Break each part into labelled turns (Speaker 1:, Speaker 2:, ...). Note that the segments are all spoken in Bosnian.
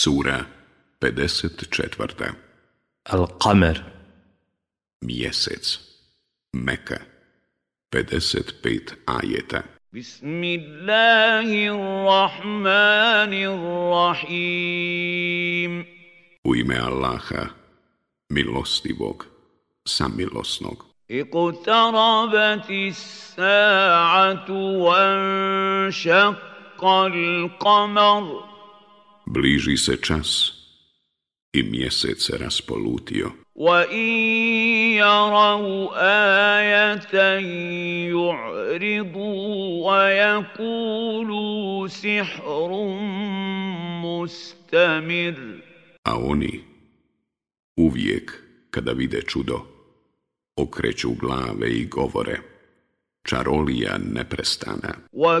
Speaker 1: Sura 54. Al-Qamer Mjesec Meka 55 ajeta Bismillahirrahmanirrahim الله الرحمن الرحيم U ime Allaha, milostivog, samilosnog.
Speaker 2: اقتربت الساعة وانشق القمر
Speaker 1: bliži se čas i mjesec se raspolutio.
Speaker 3: وَإِنْ ayatan yu'ridu wa yaqulu sihrun mustamir. A oni uvijek kada vide čudo okreću glave i govore čarolija neprestana.
Speaker 1: wa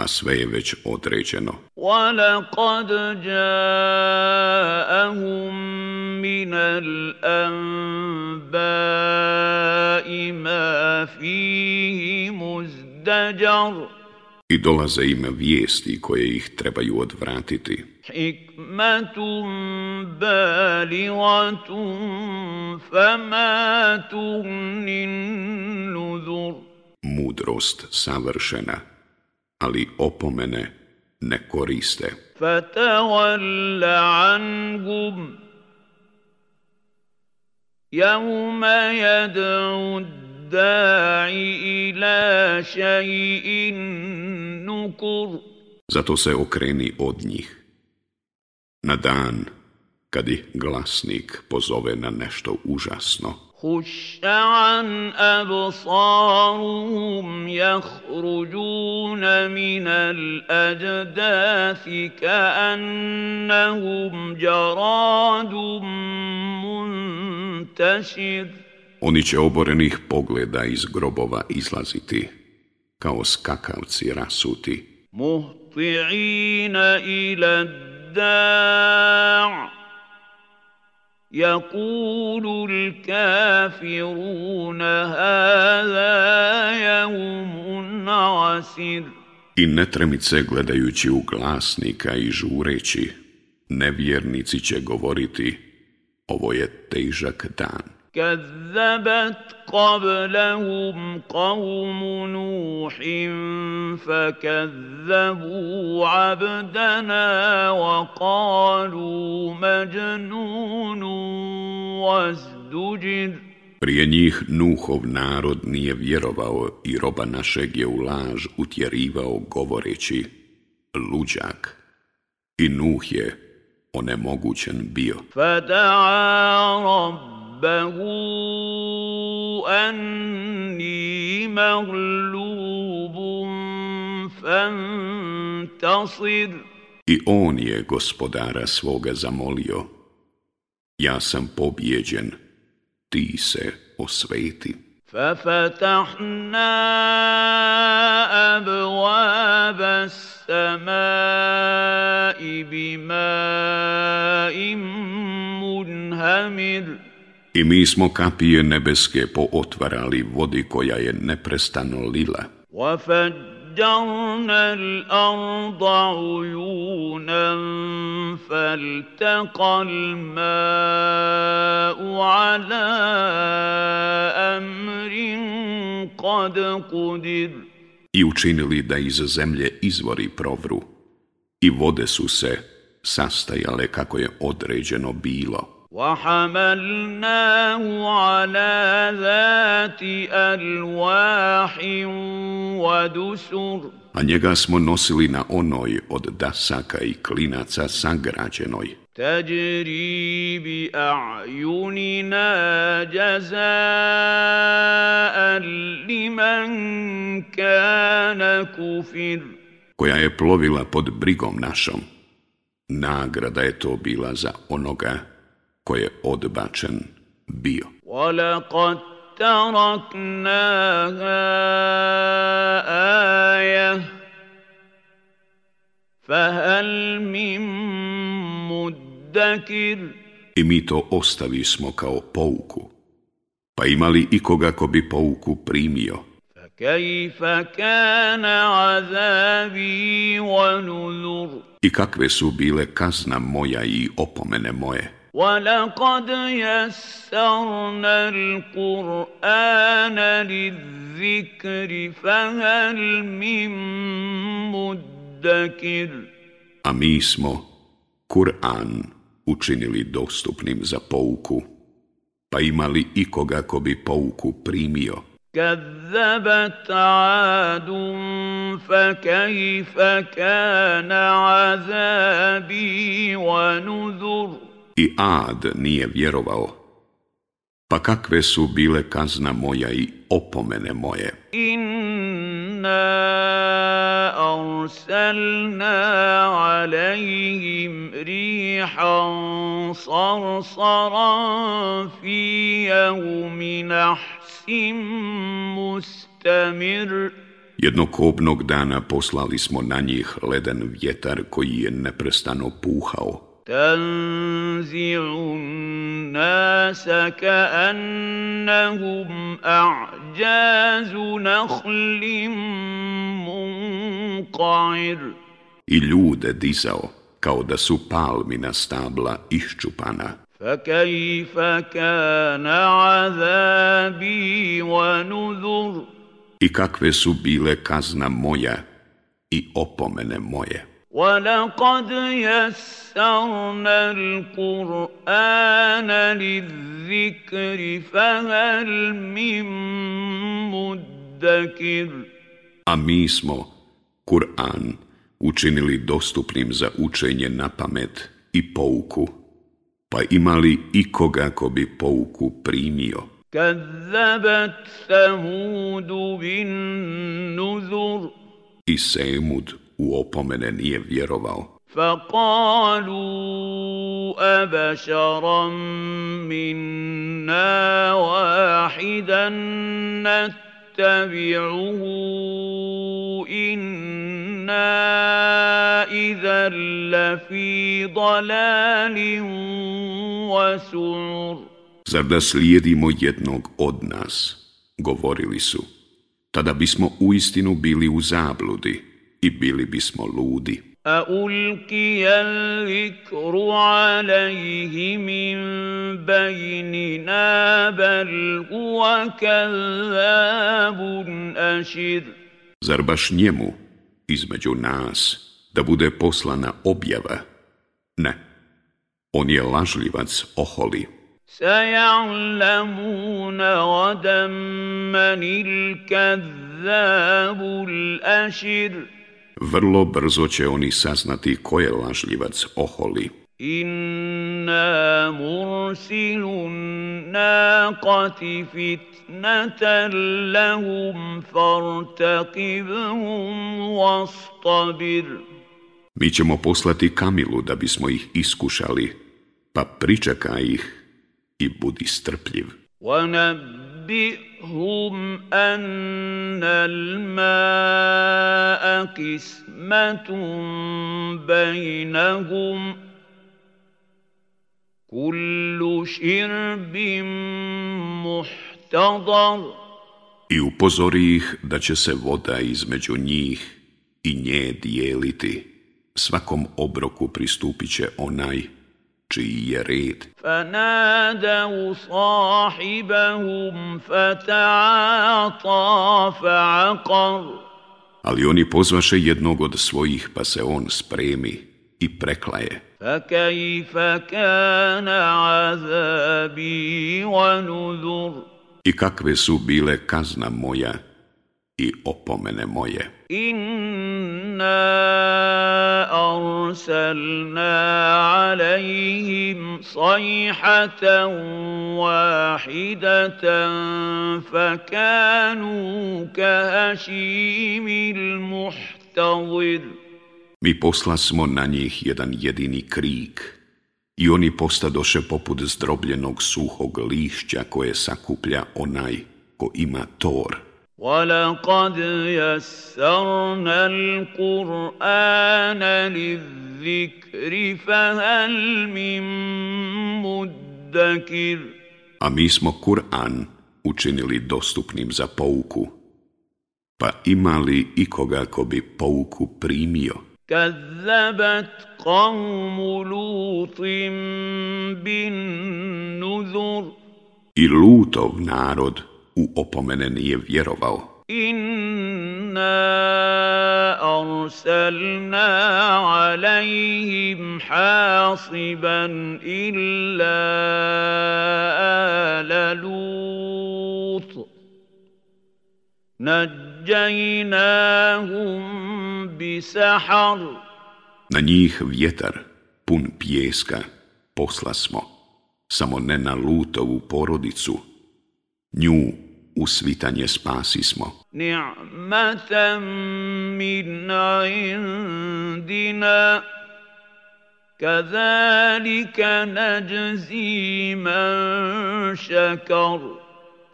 Speaker 1: a sve je već određeno. I dolaze im vijesti koje ih trebaju odvratiti. Mudrost savršena, ali opomene ne koriste. Fatawalla
Speaker 4: angum Jevme yad'u da'i ila shay'in
Speaker 1: nukur Zato se okreni od njih. Na dan kad ih glasnik pozove na nešto užasno.
Speaker 5: خش عن يَخْرُجُونَ مِنَ الْأَجْدَاثِ كَأَنَّهُمْ جَرَادٌ جراد
Speaker 1: Oni će oborenih pogleda iz grobova izlaziti, kao skakavci rasuti.
Speaker 6: مُهْطِعِينَ
Speaker 7: يقول الكافرون هذا يوم
Speaker 1: I netremice gledajući u glasnika i žureći, nevjernici će govoriti, ovo je težak dan.
Speaker 8: كذبت قبلهم قوم نوح فكذبوا عبدنا وقالوا مجنون وازدجر
Speaker 1: Prije njih Nuhov narod nije vjerovao i roba našeg je u laž utjerivao govoreći luđak. I Nuh je onemogućen bio.
Speaker 9: Fada'a رَبَّهُ أَنِّي مَغْلُوبٌ
Speaker 1: فَانْتَصِرْ I on je gospodara svoga zamolio, ja sam pobjeđen, ti se osveti.
Speaker 10: فَفَتَحْنَا أَبْوَابَ السَّمَاءِ بِمَاءٍ مُنْهَمِرٍ
Speaker 1: i mi smo kapije nebeske pootvarali vodi koja je neprestano lila. I učinili da iz zemlje izvori provru i vode su se sastajale kako je određeno bilo. وحملناه على ذات ودسر A njega smo nosili na onoj od dasaka i klinaca sagrađenoj.
Speaker 11: تجري بأعيننا جزاء لمن na kufir.
Speaker 1: koja je plovila pod brigom našom. Nagrada je to bila za onoga ko je odbačen bio. I mi to ostavi smo kao pouku. Pa imali ikoga ko bi pouku primio? I kakve su bile kazna moja i opomene moje
Speaker 12: ولقد يسرنا القرآن للذكر فهل من مدكر
Speaker 1: A mi smo Kur'an učinili dostupnim za pouku, pa imali ikoga ko bi pouku primio.
Speaker 13: Kazzabat adum, fa kajfa kana azabi wa nuzuru.
Speaker 1: i ad nije vjerovao, pa kakve su bile kazna moja i opomene moje.
Speaker 14: Inna arsalna rihan Jednog kobnog
Speaker 1: dana poslali smo na njih leden vjetar koji je neprestano puhao تنزع الناس كأنهم أعجاز نخل منقعر I ljude dizao kao da su palmina stabla iščupana.
Speaker 15: فَكَيْفَ كَانَ عَذَابِي ونذر
Speaker 1: I kakve su bile kazna moja i opomene moje.
Speaker 16: وَلَقَدْ يَسَّرْنَا الْقُرْآنَ لِلذِّكْرِ فَهَلْ مِن مُدَّكِرِ
Speaker 1: A mi smo Kur'an učinili dostupnim za učenje na pamet i pouku, pa imali ikoga ko bi pouku primio.
Speaker 17: Kazzabat Samudu bin Nuzur.
Speaker 1: I Semud u opomene nije vjerovao.
Speaker 18: فقالوا أبشرا منا واحدا نتبعه إنا إذا لفي
Speaker 1: Zar da slijedimo jednog od nas? Govorili su. Tada bismo uistinu bili u zabludi i bili bismo ludi.
Speaker 19: A ulkija likru alaihi min ašir.
Speaker 1: Zar baš njemu, između nas, da bude poslana objava? Ne, on je lažljivac oholi.
Speaker 20: Sajalamuna odam manil kallabul ašir
Speaker 1: vrlo brzo će oni saznati ko je lažljivac oholi. Inna mursilun naqati fitnatan lahum fartaqibhum wastabir. Mi ćemo poslati kamilu da bismo ih iskušali, pa pričaka ih i budi strpljiv.
Speaker 21: bi أخبرهم أن الماء قسمة بينهم كل شرب
Speaker 1: محتضر I upozori ih da će se voda između njih i nje dijeliti. Svakom obroku pristupit će onaj čiji je red. da Ali oni pozvaše jednog od svojih, pa se on spremi i preklaje. I kakve su bile kazna moja i opomene moje.
Speaker 22: Inna arsalna عليهم صيحة واحدة فكانوا كهشيم المحتضر
Speaker 1: Mi posla smo na njih jedan jedini krik i oni postadoše poput zdrobljenog suhog lišća koje sakuplja onaj ko ima tor.
Speaker 23: وَلَقَدْ يَسَّرْنَا الْقُرْآنَ لِلذِّكْرِ الذِّكْرِ فَهَلْ مِن
Speaker 1: A mi smo Kur'an učinili dostupnim za pouku, pa ima li ikoga ko bi pouku primio? كذبت قوم bin nuzur I Lutov narod u opomene nije vjerovao.
Speaker 24: إِنَّا أَرْسَلْنَا عَلَيْهِمْ حَاصِبًا إِلَّا آلَ لُوطٍ نَجَّيْنَاهُمْ
Speaker 1: بِسَحَرٍ Na njih vjetar, pun pijeska, posla smo, samo ne na Lutovu porodicu, nju Usvitanje svitanje spasi smo.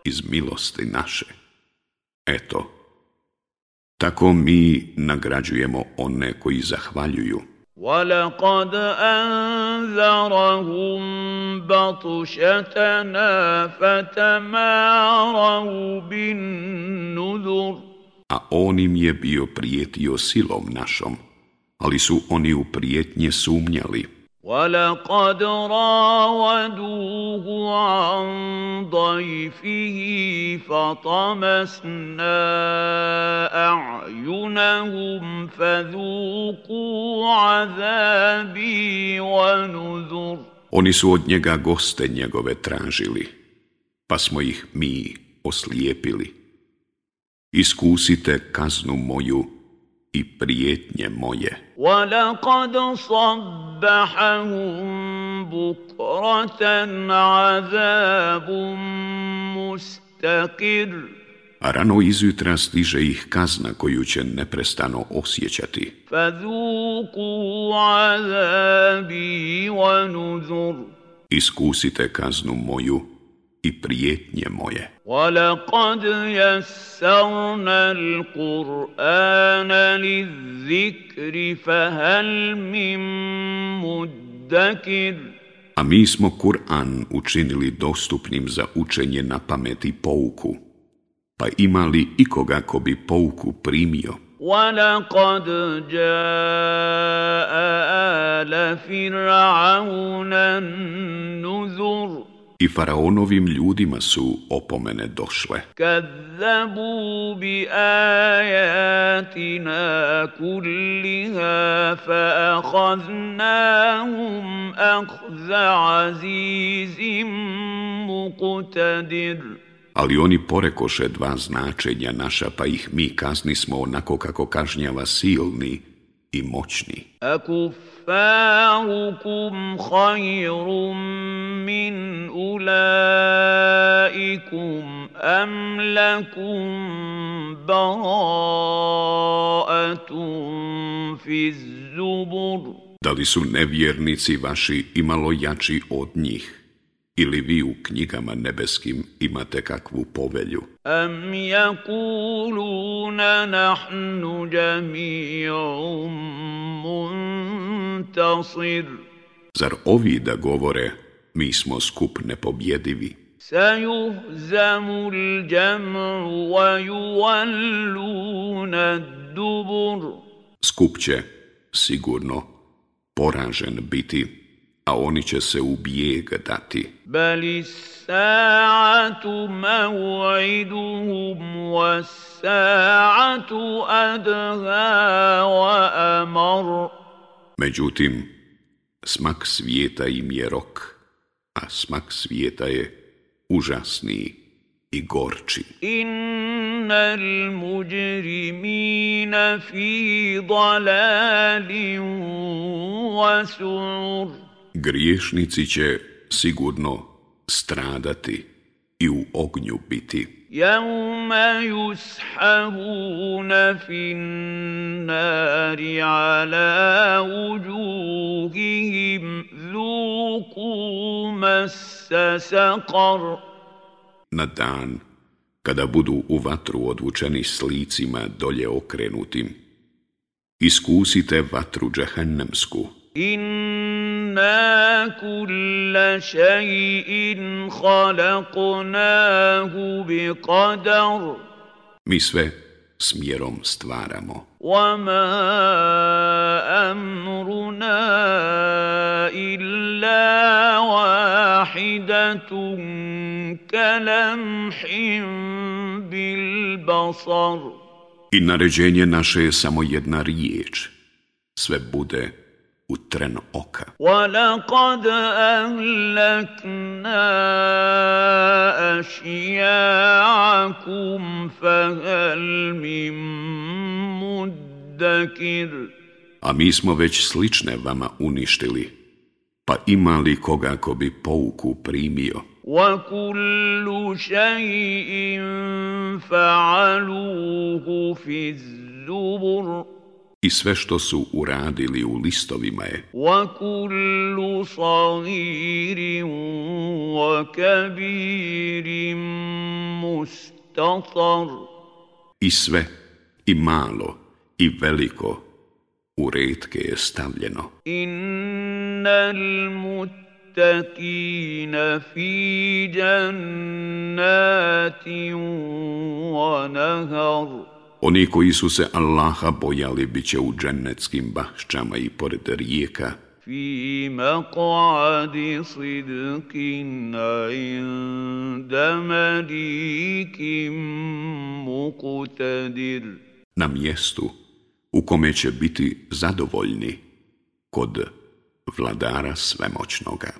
Speaker 1: Iz milosti naše. Eto, tako mi nagrađujemo one koji zahvaljuju.
Speaker 25: وَلَقَدْ أَنذَرَهُمْ بطشتنا فَتَمَارَوْا بِالنُّذُرِ
Speaker 1: A on im je bio prijetio silom našom, ali su oni u prijetnje sumnjali.
Speaker 26: ولقد راودوه عن ضيفه
Speaker 1: فطمسنا اعينهم فذوقوا عذابي ونذر Oni su od njega goste njegove tražili, pa smo ih mi oslijepili. Iskusite kaznu moju, i prijetnje moje. A rano izjutra stiže ih kazna koju će neprestano osjećati. Iskusite kaznu moju i prijetnje moje. وَلَقَدْ يَسَّرْنَا الْقُرْآنَ لِلذِّكْرِ فَهَلْ min مُدَّكِرٍ A mi smo Kur'an učinili dostupnim za učenje na pamet i pouku. Pa ima li ikoga ko bi pouku primio?
Speaker 27: وَلَقَدْ جَاءَ آلَ فِرْعَوْنَ النُّذُرُ
Speaker 1: i faraonovim ljudima su opomene došle.
Speaker 28: Kazzabu bi ajatina kulliha fa ahaznahum ahza azizim muqtadir.
Speaker 1: Ali oni porekoše dva značenja naša, pa ih mi kaznismo onako kako kažnjava silni i moćni.
Speaker 29: Akufarukum hajrum min أولئكم أم لكم براءة
Speaker 1: في الزبر Da li su nevjernici vaši imalo jači od njih? ili vi u knjigama nebeskim imate kakvu povelju. Am nahnu muntasir. Zar ovi da govore mi smo skup nepobjedivi. Skup će, sigurno, poražen biti, a oni će se u bijeg dati. Međutim, smak svijeta im je rok a smak svijeta je užasniji i gorči.
Speaker 30: Innal mujrimina fi dalalin
Speaker 1: su'ur. Griješnici će sigurno stradati i u ognju biti.
Speaker 31: Jauma yushabuna fin nari ala uđuhihim
Speaker 1: na dan kada budu u vatru odvučeni s licima dolje okrenutim, iskusite vatru džahennemsku.
Speaker 32: Inna kulla šajin khalaqnahu bi
Speaker 1: Mi sve smjerom stvaramo. Wama amruna illa I naređenje naše je samo jedna riječ. Sve bude u tren oka. وَلَقَدْ أَهْلَكْنَا أَشْيَاعَكُمْ فَهَلْ مِن مُدَّكِرٍ A mi smo već slične vama uništili, pa ima li koga ko bi pouku primio? وَكُلُّ شَيْءٍ فَعَلُوهُ فِي الزُّبُرُ I sve što su uradili u listovima je
Speaker 33: وَكُلُّ صَغِيرٍ وَكَبِيرٍ مُسْتَطَرٍ
Speaker 1: I sve, i malo, i veliko, u redke je stavljeno. In
Speaker 34: إِنَّ الْمُتَّقِينَ فِي
Speaker 1: Oni koji su se Allaha bojali bit će u džennetskim bahšćama i pored rijeka.
Speaker 35: Fi maqadi sidkin inda malikim muqtadir.
Speaker 1: Na mjestu u kome će biti zadovoljni kod vladara svemoćnoga.